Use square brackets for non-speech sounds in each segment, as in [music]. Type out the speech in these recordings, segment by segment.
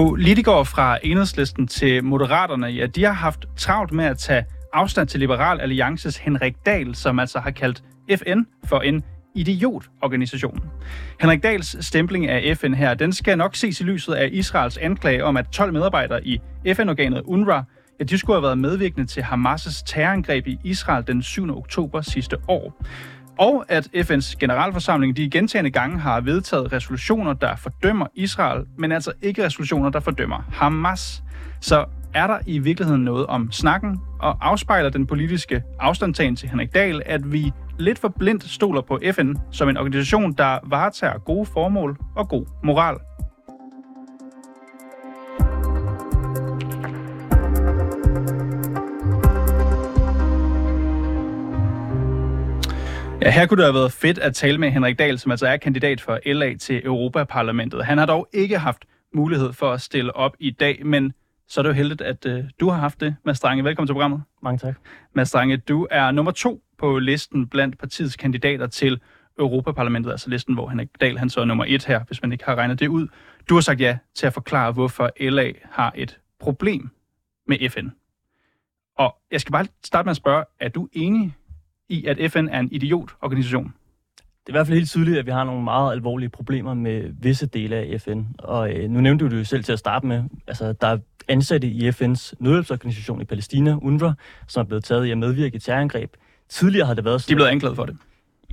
Politikere fra enhedslisten til Moderaterne, ja, de har haft travlt med at tage afstand til Liberal Alliances Henrik Dahl, som altså har kaldt FN for en idiotorganisation. Henrik Dahls stempling af FN her, den skal nok ses i lyset af Israels anklage om, at 12 medarbejdere i FN-organet UNRWA, ja, de skulle have været medvirkende til Hamas' terrorangreb i Israel den 7. oktober sidste år. Og at FN's generalforsamling de gentagende gange har vedtaget resolutioner, der fordømmer Israel, men altså ikke resolutioner, der fordømmer Hamas. Så er der i virkeligheden noget om snakken, og afspejler den politiske afstandtagen til Henrik Dahl, at vi lidt for blindt stoler på FN som en organisation, der varetager gode formål og god moral. Ja, her kunne det have været fedt at tale med Henrik Dahl, som altså er kandidat for LA til Europaparlamentet. Han har dog ikke haft mulighed for at stille op i dag, men så er det jo heldigt, at uh, du har haft det. Mads Strange, velkommen til programmet. Mange tak. Mads Strange, du er nummer to på listen blandt partiets kandidater til Europaparlamentet, altså listen, hvor Henrik Dahl han så er nummer et her, hvis man ikke har regnet det ud. Du har sagt ja til at forklare, hvorfor LA har et problem med FN. Og jeg skal bare starte med at spørge, er du enig i, at FN er en idiotorganisation? Det er i hvert fald helt tydeligt, at vi har nogle meget alvorlige problemer med visse dele af FN. Og øh, nu nævnte du det jo selv til at starte med. Altså, der er ansatte i FN's nødhjælpsorganisation i Palæstina, UNRWA, som er blevet taget i at medvirke i terrorangreb. Tidligere har det været sådan... De er blevet anklaget for det.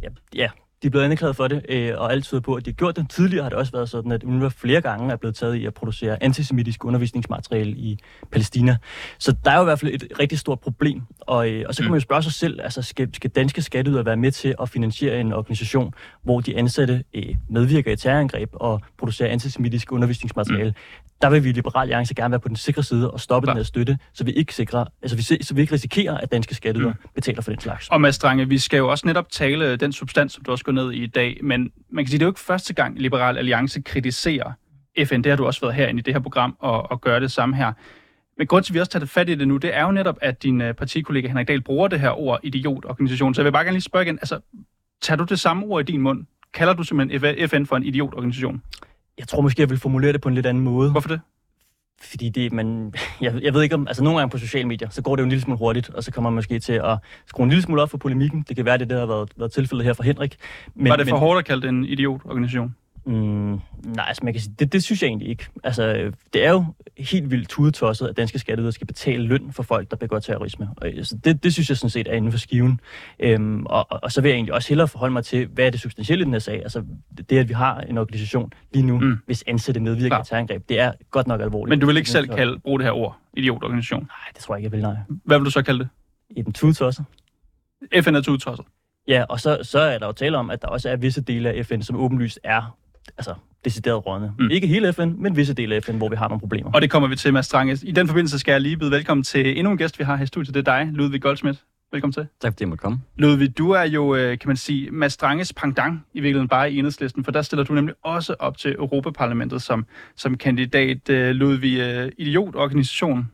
Ja, ja de er blevet anklaget for det, øh, og alt tyder på, at de har gjort det. Tidligere har det også været sådan, at UNRWA flere gange er blevet taget i at producere antisemitisk undervisningsmateriale i Palæstina. Så der er jo i hvert fald et rigtig stort problem. Og, øh, og så kan man jo spørge sig selv, altså skal, skal danske skatteydere være med til at finansiere en organisation, hvor de ansatte øh, medvirker i terrorangreb og producerer antisemitisk undervisningsmateriale? Mm der vil vi i Liberal Alliance gerne være på den sikre side og stoppe Klar. den her støtte, så vi ikke sikrer, altså vi, så vi ikke risikerer, at danske skatteydere mm. betaler for den slags. Og Mads Strange, vi skal jo også netop tale den substans, som du også går ned i i dag, men man kan sige, det er jo ikke første gang, Liberal Alliance kritiserer FN. Det har du også været herinde i det her program og, og gøre det samme her. Men grund til, at vi også tager fat i det nu, det er jo netop, at din uh, partikollega Henrik Dahl bruger det her ord idiotorganisation. Så jeg vil bare gerne lige spørge igen, altså, tager du det samme ord i din mund? Kalder du simpelthen FN for en idiotorganisation? Jeg tror måske, jeg vil formulere det på en lidt anden måde. Hvorfor det? Fordi det, man, [laughs] jeg, jeg ved ikke om, altså nogle gange på sociale medier, så går det jo en lille smule hurtigt, og så kommer man måske til at skrue en lille smule op for polemikken. Det kan være, det der har været, været tilfældet her for Henrik. Men, Var det for men, hårdt at kalde det en idiotorganisation? Mm, nej, altså man kan sige, det, det synes jeg egentlig ikke. Altså, det er jo helt vildt tudetosset, at danske skatteydere skal betale løn for folk, der begår terrorisme. Og, altså, det, det synes jeg sådan set er inden for skiven. Øhm, og, og, og så vil jeg egentlig også hellere forholde mig til, hvad er det substantielle i den her sag? Altså, det, at vi har en organisation lige nu, mm. hvis ansatte medvirker i terrorangreb, det er godt nok alvorligt. Men du vil ikke selv kalde, bruge det her ord, idiotorganisation? Nej, det tror jeg ikke, jeg vil, nej. Hvad vil du så kalde det? Den tudetosset. FN er tudetosset? Ja, og så, så er der jo tale om, at der også er visse dele af FN, som åbenlyst er altså, decideret rådne. Mm. Ikke hele FN, men visse dele af FN, hvor vi har nogle problemer. Og det kommer vi til, Mads Strange. I den forbindelse skal jeg lige byde velkommen til endnu en gæst, vi har her i studiet. Det er dig, Ludvig Goldsmith. Velkommen til. Tak fordi jeg måtte komme. Ludvig, du er jo, øh, kan man sige, Mads Stranges pangdang i virkeligheden bare i enhedslisten, for der stiller du nemlig også op til Europaparlamentet som, som kandidat. Øh, Ludvig, øh, idiotorganisation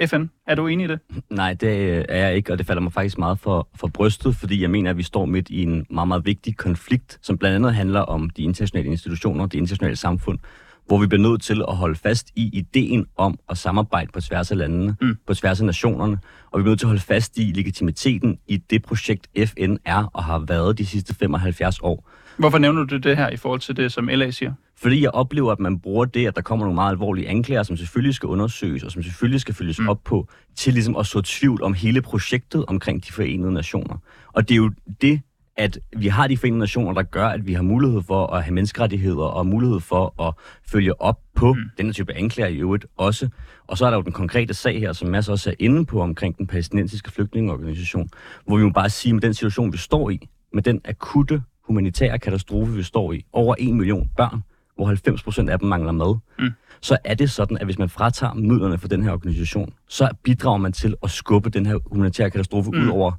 FN. Er du enig i det? Nej, det øh, er jeg ikke, og det falder mig faktisk meget for, for brystet, fordi jeg mener, at vi står midt i en meget, meget vigtig konflikt, som blandt andet handler om de internationale institutioner, det internationale samfund, hvor vi bliver nødt til at holde fast i ideen om at samarbejde på tværs af landene, mm. på tværs af nationerne, og vi bliver nødt til at holde fast i legitimiteten i det projekt, FN er og har været de sidste 75 år. Hvorfor nævner du det her i forhold til det, som LA siger? Fordi jeg oplever, at man bruger det, at der kommer nogle meget alvorlige anklager, som selvfølgelig skal undersøges, og som selvfølgelig skal følges mm. op på, til ligesom at så tvivl om hele projektet omkring de forenede nationer. Og det er jo det, at vi har de forenede nationer, der gør, at vi har mulighed for at have menneskerettigheder, og mulighed for at følge op på mm. denne type anklager i øvrigt også. Og så er der jo den konkrete sag her, som Mads også er inde på, omkring den palæstinensiske flygtningeorganisation, hvor vi må bare sige, med den situation, vi står i, med den akutte humanitære katastrofe, vi står i, over en million børn, hvor 90 procent af dem mangler mad, mm. så er det sådan, at hvis man fratager midlerne for den her organisation, så bidrager man til at skubbe den her humanitære katastrofe mm. ud over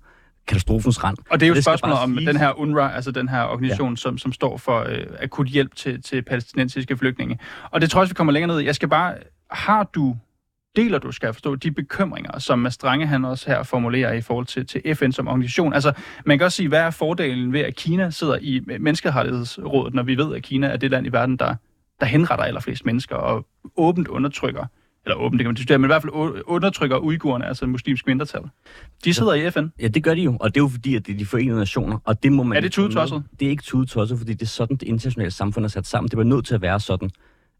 katastrofens rand. Og det er jo et spørgsmål om sige... den her UNRWA, altså den her organisation, ja. som, som står for øh, akut hjælp til, til palæstinensiske flygtninge. Og det tror jeg vi kommer længere ned. Jeg skal bare, har du deler du, skal jeg forstå, de bekymringer, som Mads Strange han også her formulerer i forhold til, til FN som organisation. Altså, man kan også sige, hvad er fordelen ved, at Kina sidder i menneskerettighedsrådet, når vi ved, at Kina er det land i verden, der der henretter allerflest mennesker og åbent undertrykker, eller åbent, det kan man diskutere, men i hvert fald undertrykker uigurerne, altså muslimsk mindretal. De sidder i FN. Ja, det gør de jo, og det er jo fordi, at det er de forenede nationer, og det må man... Er det tudetosset? Det er ikke tudetosset, fordi det er sådan, det internationale samfund er sat sammen. Det var nødt til at være sådan.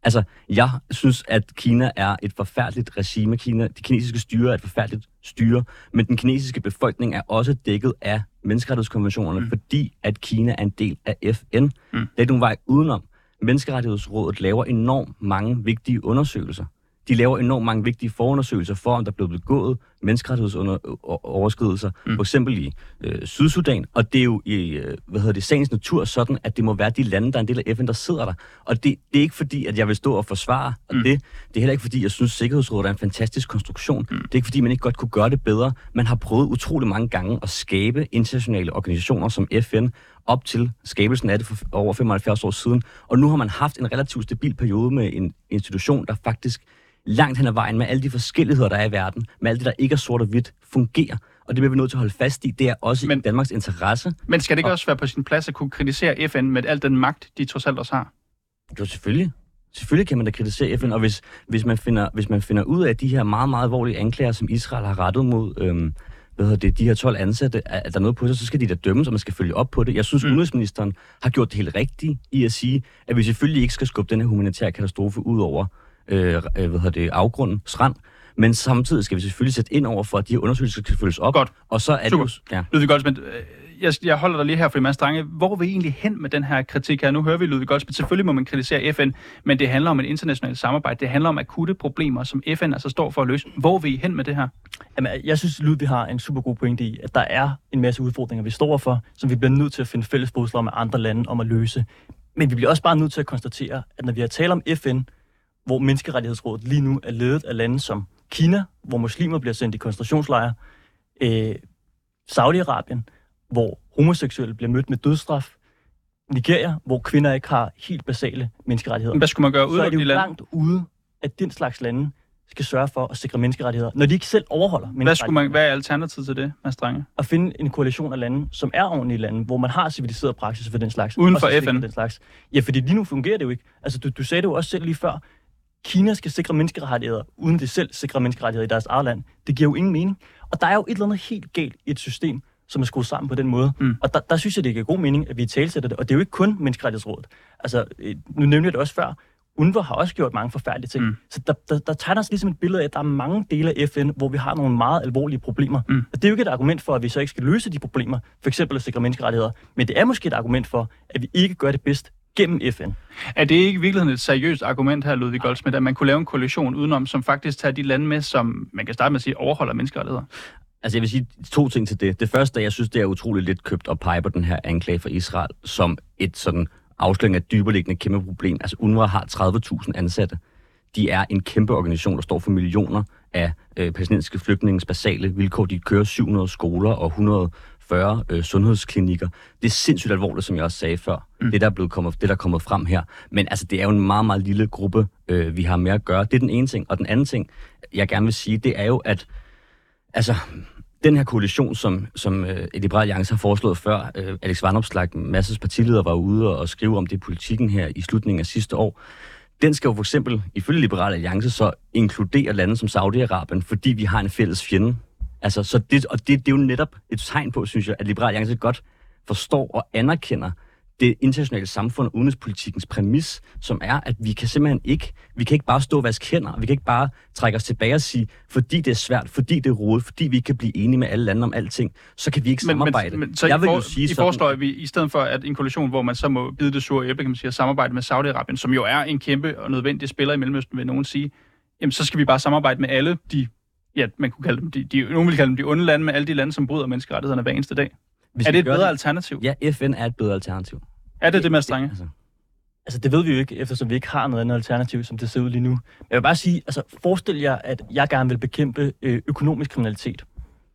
Altså, jeg synes, at Kina er et forfærdeligt regime. Kina, det kinesiske styre er et forfærdeligt styre, men den kinesiske befolkning er også dækket af menneskerettighedskonventionerne, mm. fordi at Kina er en del af FN. Mm. Det er nogen vej udenom. Menneskerettighedsrådet laver enormt mange vigtige undersøgelser. De laver enormt mange vigtige forundersøgelser for, om der er blevet begået menneskerettighedsoverskridelser, mm. for eksempel i øh, Sydsudan. Og det er jo i øh, hvad hedder det, sagens natur sådan, at det må være de lande, der er en del af FN, der sidder der. Og det, det er ikke fordi, at jeg vil stå og forsvare mm. det. Det er heller ikke fordi, jeg synes, Sikkerhedsrådet er en fantastisk konstruktion. Mm. Det er ikke fordi, man ikke godt kunne gøre det bedre. Man har prøvet utrolig mange gange at skabe internationale organisationer som FN, op til skabelsen af det for over 75 år siden. Og nu har man haft en relativt stabil periode med en institution, der faktisk langt hen ad vejen med alle de forskelligheder, der er i verden, med alt det, der ikke er sort og hvidt, fungerer. Og det bliver vi nødt til at holde fast i. Det er også Men, i Danmarks interesse. Men skal det ikke Og- også være på sin plads at kunne kritisere FN med al den magt, de trods alt også har? Jo, selvfølgelig. Selvfølgelig kan man da kritisere FN, og hvis, hvis, man finder, hvis man finder ud af, de her meget, meget alvorlige anklager, som Israel har rettet mod øhm, hvad hedder det, de her 12 ansatte, at at der er noget på sig, så skal de da dømmes, og man skal følge op på det. Jeg synes, mm. udenrigsministeren har gjort det helt rigtigt i at sige, at vi selvfølgelig ikke skal skubbe den her humanitære katastrofe ud over øh, øh, hvad hedder det, afgrundens rand, men samtidig skal vi selvfølgelig sætte ind over for, at de her undersøgelser skal følges op. Godt. Og så er Super. det jo... Ja. Ludvig Goldsmith, øh, jeg, jeg holder dig lige her for Mads Strange. Hvor er vi egentlig hen med den her kritik her? Nu hører vi Ludvig Goldsmith. Selvfølgelig må man kritisere FN, men det handler om et internationalt samarbejde. Det handler om akutte problemer, som FN altså står for at løse. Hvor er vi hen med det her? Jamen, jeg synes, Ludvig har en super god pointe i, at der er en masse udfordringer, vi står for, som vi bliver nødt til at finde fælles fodslag med andre lande om at løse. Men vi bliver også bare nødt til at konstatere, at når vi har talt om FN, hvor Menneskerettighedsrådet lige nu er ledet af lande som Kina, hvor muslimer bliver sendt i koncentrationslejre, øh, Saudi-Arabien, hvor homoseksuelle bliver mødt med dødsstraf, Nigeria, hvor kvinder ikke har helt basale menneskerettigheder Hvad skulle man gøre så er uden det de jo lande? langt ude, at den slags lande skal sørge for at sikre menneskerettigheder, når de ikke selv overholder Hvad, skulle man, menneskerettigheder. hvad er alternativet til det, Mads Strange? At finde en koalition af lande, som er ordentlige lande, hvor man har civiliseret praksis for den slags. Uden for FN. Den slags. Ja, fordi lige nu fungerer det jo ikke. Altså, du, du sagde det jo også selv lige før. Kina skal sikre menneskerettigheder, uden de selv sikrer menneskerettigheder i deres eget land. Det giver jo ingen mening. Og der er jo et eller andet helt galt i et system, som er skruet sammen på den måde. Mm. Og der, der synes jeg, det giver god mening, at vi talsætter det. Og det er jo ikke kun menneskerettighedsrådet. Altså, øh, nu nævnte jeg det også før. UNRWA har også gjort mange forfærdelige ting. Mm. Mm. Så der, der, der tegner sig ligesom et billede af, at der er mange dele af FN, hvor vi har nogle meget alvorlige problemer. Mm. Og det er jo ikke et argument for, at vi så ikke skal løse de problemer, for eksempel at sikre menneskerettigheder. Men det er måske et argument for, at vi ikke gør det bedst gennem FN. Er det ikke i virkeligheden et seriøst argument her, Ludvig Goldsmith, at man kunne lave en koalition udenom, som faktisk tager de lande med, som man kan starte med at sige, overholder menneskerettigheder? Altså jeg vil sige to ting til det. Det første, jeg synes, det er utroligt lidt købt og pege på den her anklage for Israel som et sådan afsløring af et dyberliggende kæmpe problem. Altså UNRWA har 30.000 ansatte. De er en kæmpe organisation, der står for millioner af øh, palæstinensiske flygtningens basale vilkår. De kører 700 skoler og 140 øh, sundhedsklinikker. Det er sindssygt alvorligt, som jeg også sagde før. Mm. Det, der er, blevet kommet, det, der er kommet frem her. Men altså, det er jo en meget, meget lille gruppe, øh, vi har med at gøre. Det er den ene ting. Og den anden ting, jeg gerne vil sige, det er jo, at altså, den her koalition, som, som øh, Liberal Alliance har foreslået før, øh, Alex Vandopslag, masses partileder, var ude og, og skrive om det i politikken her i slutningen af sidste år, den skal jo for eksempel, ifølge Liberal Alliance, så inkludere lande som Saudi-Arabien, fordi vi har en fælles fjende. Altså, så det, og det, det er jo netop et tegn på, synes jeg, at Liberal Alliance godt forstår og anerkender det internationale samfund og udenrigspolitikens præmis, som er, at vi kan simpelthen ikke, vi kan ikke bare stå og vaske hænder, vi kan ikke bare trække os tilbage og sige, fordi det er svært, fordi det er rodet, fordi vi ikke kan blive enige med alle lande om alting, så kan vi ikke samarbejde. Men, men, så jeg I, vil for, sige I sådan- foreslår, at vi i stedet for at en koalition, hvor man så må bide det sure æble, kan man sige, at samarbejde med Saudi-Arabien, som jo er en kæmpe og nødvendig spiller i Mellemøsten, vil nogen sige, jamen så skal vi bare samarbejde med alle de, ja, man kunne kalde dem, de, de, nogen vil kalde dem de onde lande, med alle de lande, som bryder menneskerettighederne hver eneste dag. Hvis er det et bedre alternativ? Ja, FN er et bedre alternativ. Er det det, Mads Strange? Altså, Altså, det ved vi jo ikke, eftersom vi ikke har noget andet alternativ, som det ser ud lige nu. Men jeg vil bare sige, altså, forestil jer, at jeg gerne vil bekæmpe øh, økonomisk kriminalitet.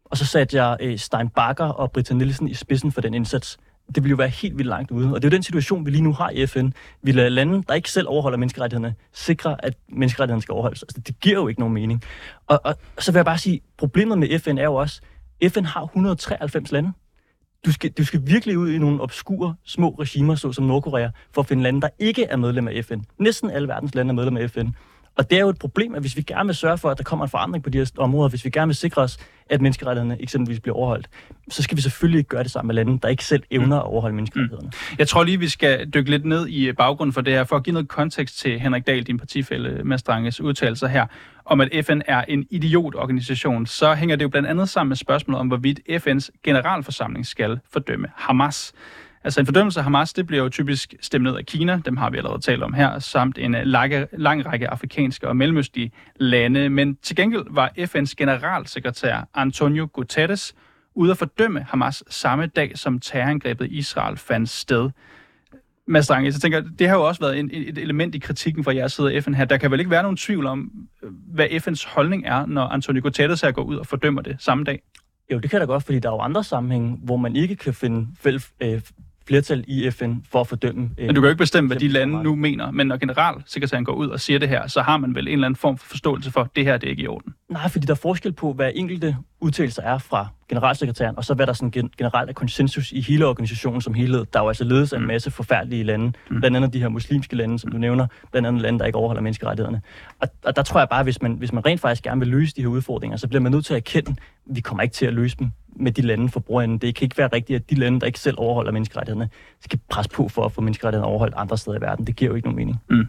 Og så satte jeg øh, Stein Bakker og Britta Nielsen i spidsen for den indsats. Det ville jo være helt vildt langt ude. Og det er jo den situation, vi lige nu har i FN. Vi lader lande, der ikke selv overholder menneskerettighederne, sikre, at menneskerettighederne skal overholdes. Altså, det giver jo ikke nogen mening. Og, og, og så vil jeg bare sige, problemet med FN er jo også, FN har 193 lande du skal, du skal virkelig ud i nogle obskure, små regimer, såsom Nordkorea, for at finde lande, der ikke er medlem af FN. Næsten alle verdens lande er medlem af FN. Og det er jo et problem, at hvis vi gerne vil sørge for, at der kommer en forandring på de her områder, hvis vi gerne vil sikre os, at menneskerettighederne eksempelvis bliver overholdt, så skal vi selvfølgelig ikke gøre det sammen med lande, der ikke selv evner at overholde menneskerettighederne. Mm. Jeg tror lige, vi skal dykke lidt ned i baggrunden for det her, for at give noget kontekst til Henrik Dahl, din partifælle Mastranges udtalelser her, om at FN er en idiotorganisation, så hænger det jo blandt andet sammen med spørgsmålet om, hvorvidt FN's generalforsamling skal fordømme Hamas. Altså en fordømmelse af Hamas, det bliver jo typisk stemt ned af Kina, dem har vi allerede talt om her, samt en øh, lang, lang række afrikanske og mellemøstlige lande. Men til gengæld var FN's generalsekretær Antonio Guterres ude at fordømme Hamas samme dag, som terrorangrebet i Israel fandt sted. Mads Drange, så tænker det har jo også været en, et element i kritikken fra jeres side af FN her. Der kan vel ikke være nogen tvivl om, øh, hvad FN's holdning er, når Antonio Guterres her går ud og fordømmer det samme dag? Jo, det kan da godt, fordi der er jo andre sammenhænge, hvor man ikke kan finde fælles, øh, flertal i FN for at fordømme... Øh, men du kan jo ikke bestemme, hvad de lande nu mener, men når generalsekretæren går ud og siger det her, så har man vel en eller anden form for forståelse for, at det her det er ikke i orden. Nej, fordi der er forskel på, hvad enkelte udtalelser er fra generalsekretæren, og så hvad der sådan generelt er konsensus i hele organisationen som helhed. Der er jo altså ledes af en mm. masse forfærdelige lande, mm. blandt andet de her muslimske lande, som du nævner, blandt andet lande, der ikke overholder menneskerettighederne. Og, og der tror jeg bare, hvis man, hvis man rent faktisk gerne vil løse de her udfordringer, så bliver man nødt til at erkende, at vi kommer ikke til at løse dem med de lande for brugeren. Det kan ikke være rigtigt, at de lande, der ikke selv overholder menneskerettighederne, skal presse på for at få menneskerettighederne overholdt andre steder i verden. Det giver jo ikke nogen mening. Mm.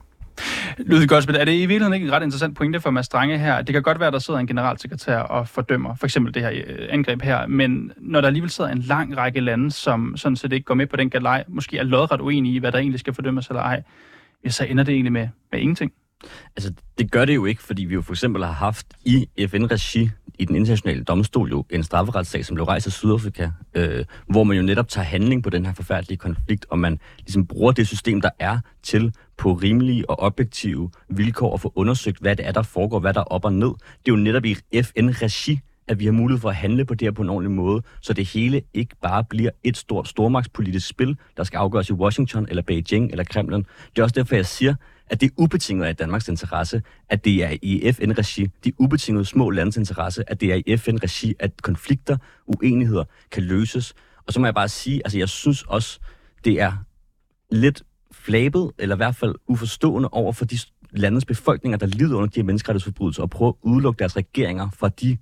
Ludvig Goldsmith, er det i virkeligheden ikke en ret interessant pointe for Mads Strange her? Det kan godt være, at der sidder en generalsekretær og fordømmer for eksempel det her øh, angreb her, men når der alligevel sidder en lang række lande, som sådan set ikke går med på den galej, måske er lodret uenige i, hvad der egentlig skal fordømmes eller ej, ja, så ender det egentlig med, med ingenting. Altså, det gør det jo ikke, fordi vi jo for eksempel har haft i FN-regi i den internationale domstol jo en strafferetssag, som blev rejst af Sydafrika, øh, hvor man jo netop tager handling på den her forfærdelige konflikt, og man ligesom bruger det system, der er til på rimelige og objektive vilkår at få undersøgt, hvad det er, der foregår, hvad der er op og ned. Det er jo netop i FN-regi, at vi har mulighed for at handle på det her på en ordentlig måde, så det hele ikke bare bliver et stort stormagtspolitisk spil, der skal afgøres i Washington eller Beijing eller Kremlen. Det er også derfor, jeg siger, at det er ubetinget af Danmarks interesse, at det er i FN-regi, de ubetingede små landes interesse, at det er i FN-regi, at konflikter, uenigheder kan løses. Og så må jeg bare sige, altså jeg synes også, det er lidt flabet, eller i hvert fald uforstående over for de landets befolkninger, der lider under de her menneskerettighedsforbrydelser, og prøve at udelukke deres regeringer fra de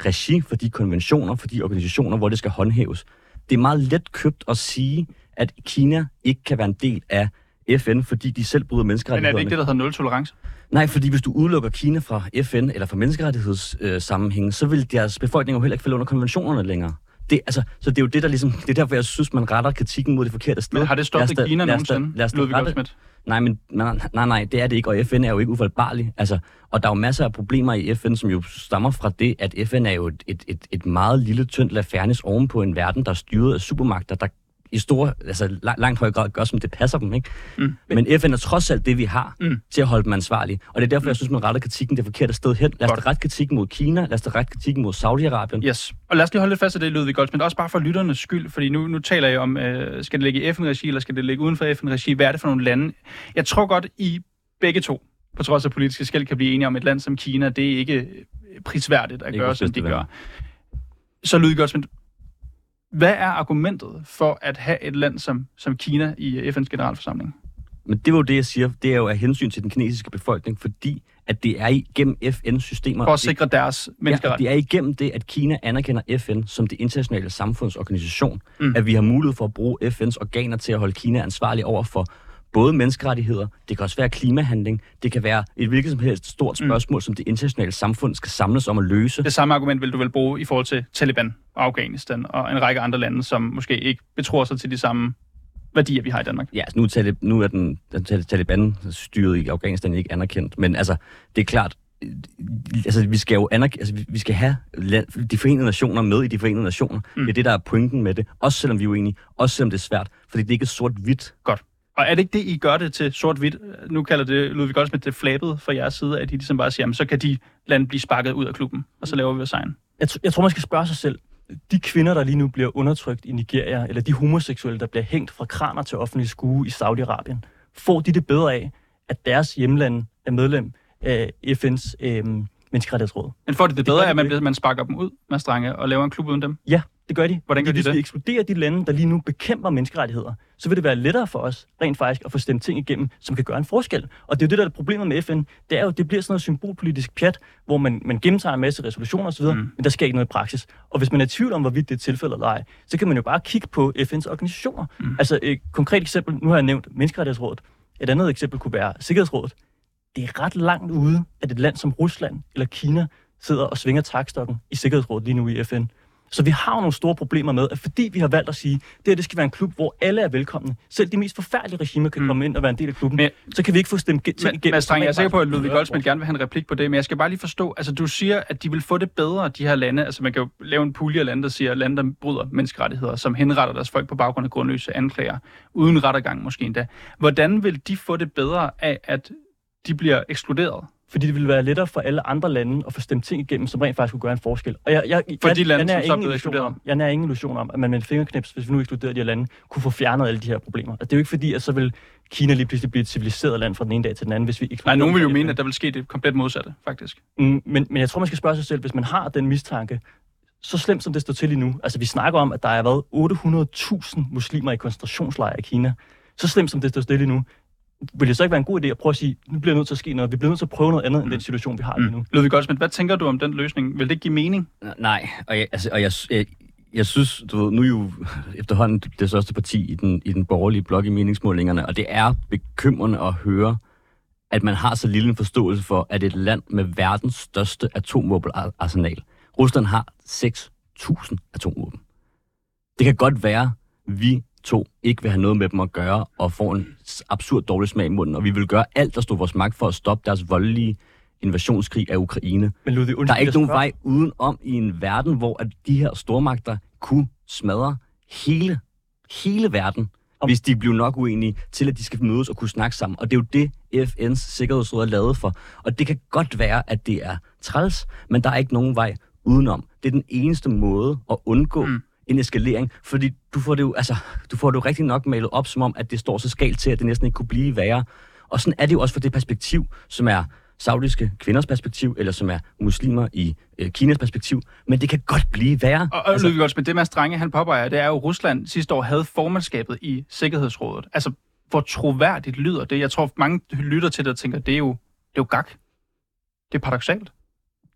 regi, for de konventioner, for de organisationer, hvor det skal håndhæves. Det er meget let købt at sige, at Kina ikke kan være en del af FN, fordi de selv bryder menneskerettighederne. Men er det ikke det, der hedder nul tolerance? Nej, fordi hvis du udelukker Kina fra FN eller fra menneskerettighedssammenhæng, øh, så vil deres befolkning jo heller ikke falde under konventionerne længere. Det, altså, så det er jo det, der ligesom, det er derfor, jeg synes, man retter kritikken mod det forkerte sted. Men har det stoppet Kina nogensinde, lad os Ludvig Nej, men nej, nej, nej, det er det ikke, og FN er jo ikke ufaldbarlig. Altså, og der er jo masser af problemer i FN, som jo stammer fra det, at FN er jo et, et, et, et meget lille, tyndt lafernis oven på en verden, der er styret af supermagter, der i store, altså langt højere grad gør, som det passer dem. Ikke? Mm. Men FN er trods alt det, vi har mm. til at holde dem ansvarlige. Og det er derfor, mm. jeg synes, man retter kritikken det forkerte sted hen. Lad os da rette kritikken mod Kina, lad os da rette kritikken mod Saudi-Arabien. Yes. Og lad os lige holde lidt fast af det, Ludvig Goldsmith, også bare for lytternes skyld, fordi nu, nu taler jeg om, øh, skal det ligge i FN-regi, eller skal det ligge uden for FN-regi? Hvad er det for nogle lande? Jeg tror godt, I begge to, på trods af politiske skæld, kan blive enige om et land som Kina. Det er ikke prisværdigt at gøre, som de gør. Så Ludvig Goldsmith, hvad er argumentet for at have et land som, som Kina i FN's generalforsamling? Men det var jo det, jeg siger. Det er jo af hensyn til den kinesiske befolkning, fordi at det er igennem FN-systemer... For at sikre deres menneskerettigheder. Ja, det er igennem det, at Kina anerkender FN som det internationale samfundsorganisation, mm. at vi har mulighed for at bruge FN's organer til at holde Kina ansvarlig over for både menneskerettigheder, det kan også være klimahandling, det kan være et hvilket som helst stort mm. spørgsmål, mm. som det internationale samfund skal samles om at løse. Det samme argument vil du vel bruge i forhold til Taliban og Afghanistan og en række andre lande, som måske ikke betror sig til de samme værdier, vi har i Danmark. Ja, altså nu, talib, nu er den, den Taliban-styret i Afghanistan ikke anerkendt, men altså, det er klart, altså, vi skal jo anerk- altså, vi skal have de forenede nationer med i de forenede nationer. Mm. Det er det, der er pointen med det. Også selvom vi er uenige. Også selvom det er svært. Fordi det er ikke sort-hvidt. Godt. Og er det ikke det, I gør det til sort-hvidt? Nu kalder det Ludvig Goldsmith det flabet fra jeres side, at I ligesom bare siger, jamen, så kan de lande blive sparket ud af klubben, og så laver vi vores egen. Jeg, t- jeg tror, man skal spørge sig selv. De kvinder, der lige nu bliver undertrykt i Nigeria, eller de homoseksuelle, der bliver hængt fra kraner til offentlig skue i Saudi-Arabien, får de det bedre af, at deres hjemland er medlem af FN's øh, menneskerettighedsråd? Men får de det bedre af, at man, man sparker dem ud med strenge og laver en klub uden dem? Ja, det gør de. Hvordan gør de hvis det? vi ekskluderer de lande, der lige nu bekæmper menneskerettigheder, så vil det være lettere for os rent faktisk at få stemt ting igennem, som kan gøre en forskel. Og det er jo det, der er problemet med FN. Det er jo, det bliver sådan noget symbolpolitisk pjat, hvor man, man gennemtager en masse resolutioner osv., mm. men der sker ikke noget i praksis. Og hvis man er i tvivl om, hvorvidt det er tilfældet eller ej, så kan man jo bare kigge på FN's organisationer. Mm. Altså et konkret eksempel, nu har jeg nævnt Menneskerettighedsrådet. Et andet eksempel kunne være Sikkerhedsrådet. Det er ret langt ude, at et land som Rusland eller Kina sidder og svinger takstokken i Sikkerhedsrådet lige nu i FN. Så vi har jo nogle store problemer med, at fordi vi har valgt at sige, det her det skal være en klub, hvor alle er velkomne, selv de mest forfærdelige regimer kan mm. komme ind og være en del af klubben, Men- så kan vi ikke få stemt ting Men, igennem. Mads Strang, jeg er sikker på, at Ludvig Goldsmith gerne vil have en replik på det, men jeg skal bare lige forstå, altså du siger, at de vil få det bedre, de her lande. Altså man kan jo lave en pulje af lande, der siger, lande, der bryder menneskerettigheder, som henretter deres folk på baggrund af grundløse anklager, uden rettergang måske endda. Hvordan vil de få det bedre af, at de bliver ekskluderet? Fordi det ville være lettere for alle andre lande at få stemt ting igennem, som rent faktisk kunne gøre en forskel. Og jeg, jeg, For jeg, de lande, jeg, som nærer så er ekskluderet. om, jeg nærer ingen illusion om, at man med en fingerknips, hvis vi nu ekskluderede de her lande, kunne få fjernet alle de her problemer. Og det er jo ikke fordi, at så vil Kina lige pludselig blive et civiliseret land fra den ene dag til den anden, hvis vi Nej, nogen vil jo mene, at der vil ske det komplet modsatte, faktisk. Mm, men, men jeg tror, man skal spørge sig selv, hvis man har den mistanke, så slemt som det står til lige nu, altså vi snakker om, at der har været 800.000 muslimer i koncentrationslejre i Kina, så slemt som det står til lige nu, vil det så ikke være en god idé at prøve at sige, nu bliver nødt til at ske noget, vi bliver nødt til at prøve noget andet end den situation, vi har lige nu. Ludvig Goldsmith, hvad tænker du om den løsning? Vil det give mening? Nej, og jeg, altså, og jeg, jeg, jeg synes, du ved, nu er jo efterhånden det største parti i den, i den borgerlige blok i meningsmålingerne, og det er bekymrende at høre, at man har så lille en forståelse for, at et land med verdens største atomvåbenarsenal, Rusland har 6.000 atomvåben. Det kan godt være, vi to ikke vil have noget med dem at gøre, og får en absurd dårlig smag i munden, og vi vil gøre alt, der står i vores magt for at stoppe deres voldelige invasionskrig af Ukraine. Men Ludvig, Der er ikke nogen vej udenom i en verden, hvor at de her stormagter kunne smadre hele, hele verden, Om- hvis de blev nok uenige til, at de skal mødes og kunne snakke sammen. Og det er jo det, FN's Sikkerhedsråd er lavet for. Og det kan godt være, at det er træls, men der er ikke nogen vej udenom. Det er den eneste måde at undgå mm. En eskalering, fordi du får, det jo, altså, du får det jo rigtig nok malet op, som om, at det står så skalt til, at det næsten ikke kunne blive værre. Og sådan er det jo også for det perspektiv, som er saudiske kvinders perspektiv, eller som er muslimer i øh, Kinas perspektiv. Men det kan godt blive værre. Og, og altså, Ludvig Goldsmith, det Mads Strange, han påpeger, det er jo, at Rusland sidste år havde formandskabet i Sikkerhedsrådet. Altså, hvor troværdigt lyder det? Jeg tror, mange lytter til det og tænker, det er jo, det er jo gak. Det er paradoxalt.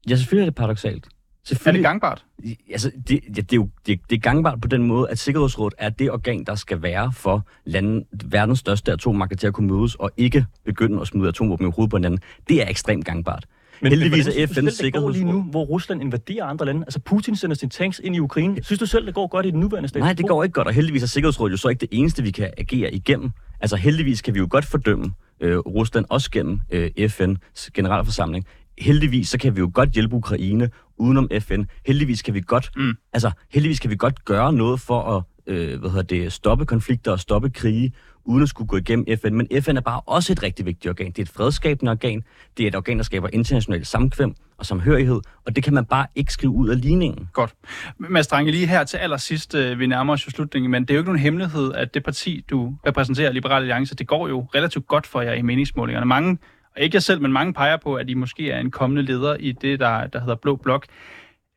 Ja, selvfølgelig er det paradoxalt. Er det gangbart? altså, det, ja, det, er jo det, det er gangbart på den måde, at Sikkerhedsrådet er det organ, der skal være for landen, verdens største atommagter til at kunne mødes og ikke begynde at smide atomvåben i hovedet på hinanden. Det er ekstremt gangbart. Men, Heldigvis hvordan er FN's går lige Sikkerhedsråd... nu, hvor Rusland invaderer andre lande. Altså Putin sender sine tanks ind i Ukraine. Synes du selv, det går godt i den nuværende status Nej, det går ikke godt, og heldigvis er Sikkerhedsrådet jo så ikke det eneste, vi kan agere igennem. Altså heldigvis kan vi jo godt fordømme øh, Rusland, også gennem øh, FN's generalforsamling. Heldigvis så kan vi jo godt hjælpe Ukraine udenom FN. Heldigvis kan vi godt, Mm. altså heldigvis kan vi godt gøre noget for at øh, hvad hedder det, stoppe konflikter og stoppe krige, uden at skulle gå igennem FN. Men FN er bare også et rigtig vigtigt organ. Det er et fredskabende organ. Det er et organ, der skaber international samkvem og samhørighed, og det kan man bare ikke skrive ud af ligningen. Godt. Mads Strange, lige her til allersidst, øh, vi nærmer os jo slutningen, men det er jo ikke nogen hemmelighed, at det parti, du repræsenterer, Liberale Alliance, det går jo relativt godt for jer i meningsmålingerne. Mange, ikke jeg selv, men mange peger på, at I måske er en kommende leder i det, der, der hedder Blå Blok.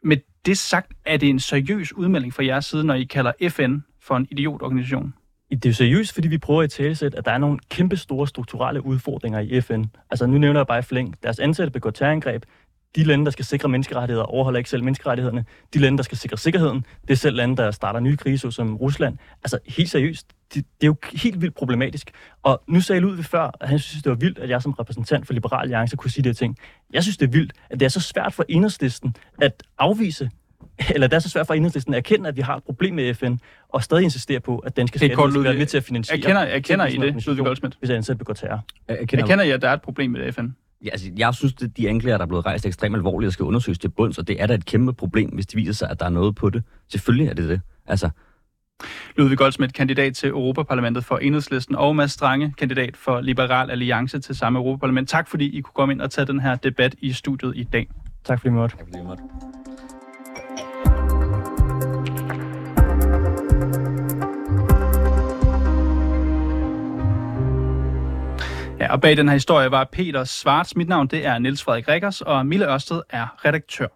Med det sagt, er det en seriøs udmelding fra jeres side, når I kalder FN for en idiotorganisation? Det er jo seriøst, fordi vi prøver at talesætte, at der er nogle kæmpe store strukturelle udfordringer i FN. Altså nu nævner jeg bare i flæng. Deres ansatte begår terrorangreb. De lande, der skal sikre menneskerettigheder, overholder ikke selv menneskerettighederne. De lande, der skal sikre sikkerheden, det er selv lande, der starter nye kriser, som Rusland. Altså helt seriøst, det, det er jo helt vildt problematisk. Og nu sagde Ludvig før, at han synes, det var vildt, at jeg som repræsentant for Liberal Alliance kunne sige de her ting. Jeg synes, det er vildt, at det er så svært for enhedslisten at afvise [laughs] eller det er så svært for enhedslisten at erkende, at vi har et problem med FN, og stadig insistere på, at danske skatteydere skal være med til at finansiere... Erkender, erkender I det, Ludvig Goldsmith? Hvis jeg selv begår terror. Jeg, Jeg kender I, at der er et problem med FN? Ja, altså, jeg synes, at de anklager, der er blevet rejst, er ekstremt alvorlige og skal undersøges til bunds, og det er da et kæmpe problem, hvis det viser sig, at der er noget på det. Selvfølgelig er det det. Altså, Ludvig Goldsmith, kandidat til Europaparlamentet for Enhedslisten, og Mads Strange, kandidat for Liberal Alliance til samme Europaparlament. Tak fordi I kunne komme ind og tage den her debat i studiet i dag. Tak fordi I måtte. Ja, og bag den her historie var Peter Svarts. Mit navn det er Niels Frederik Rikkers, og Mille Ørsted er redaktør.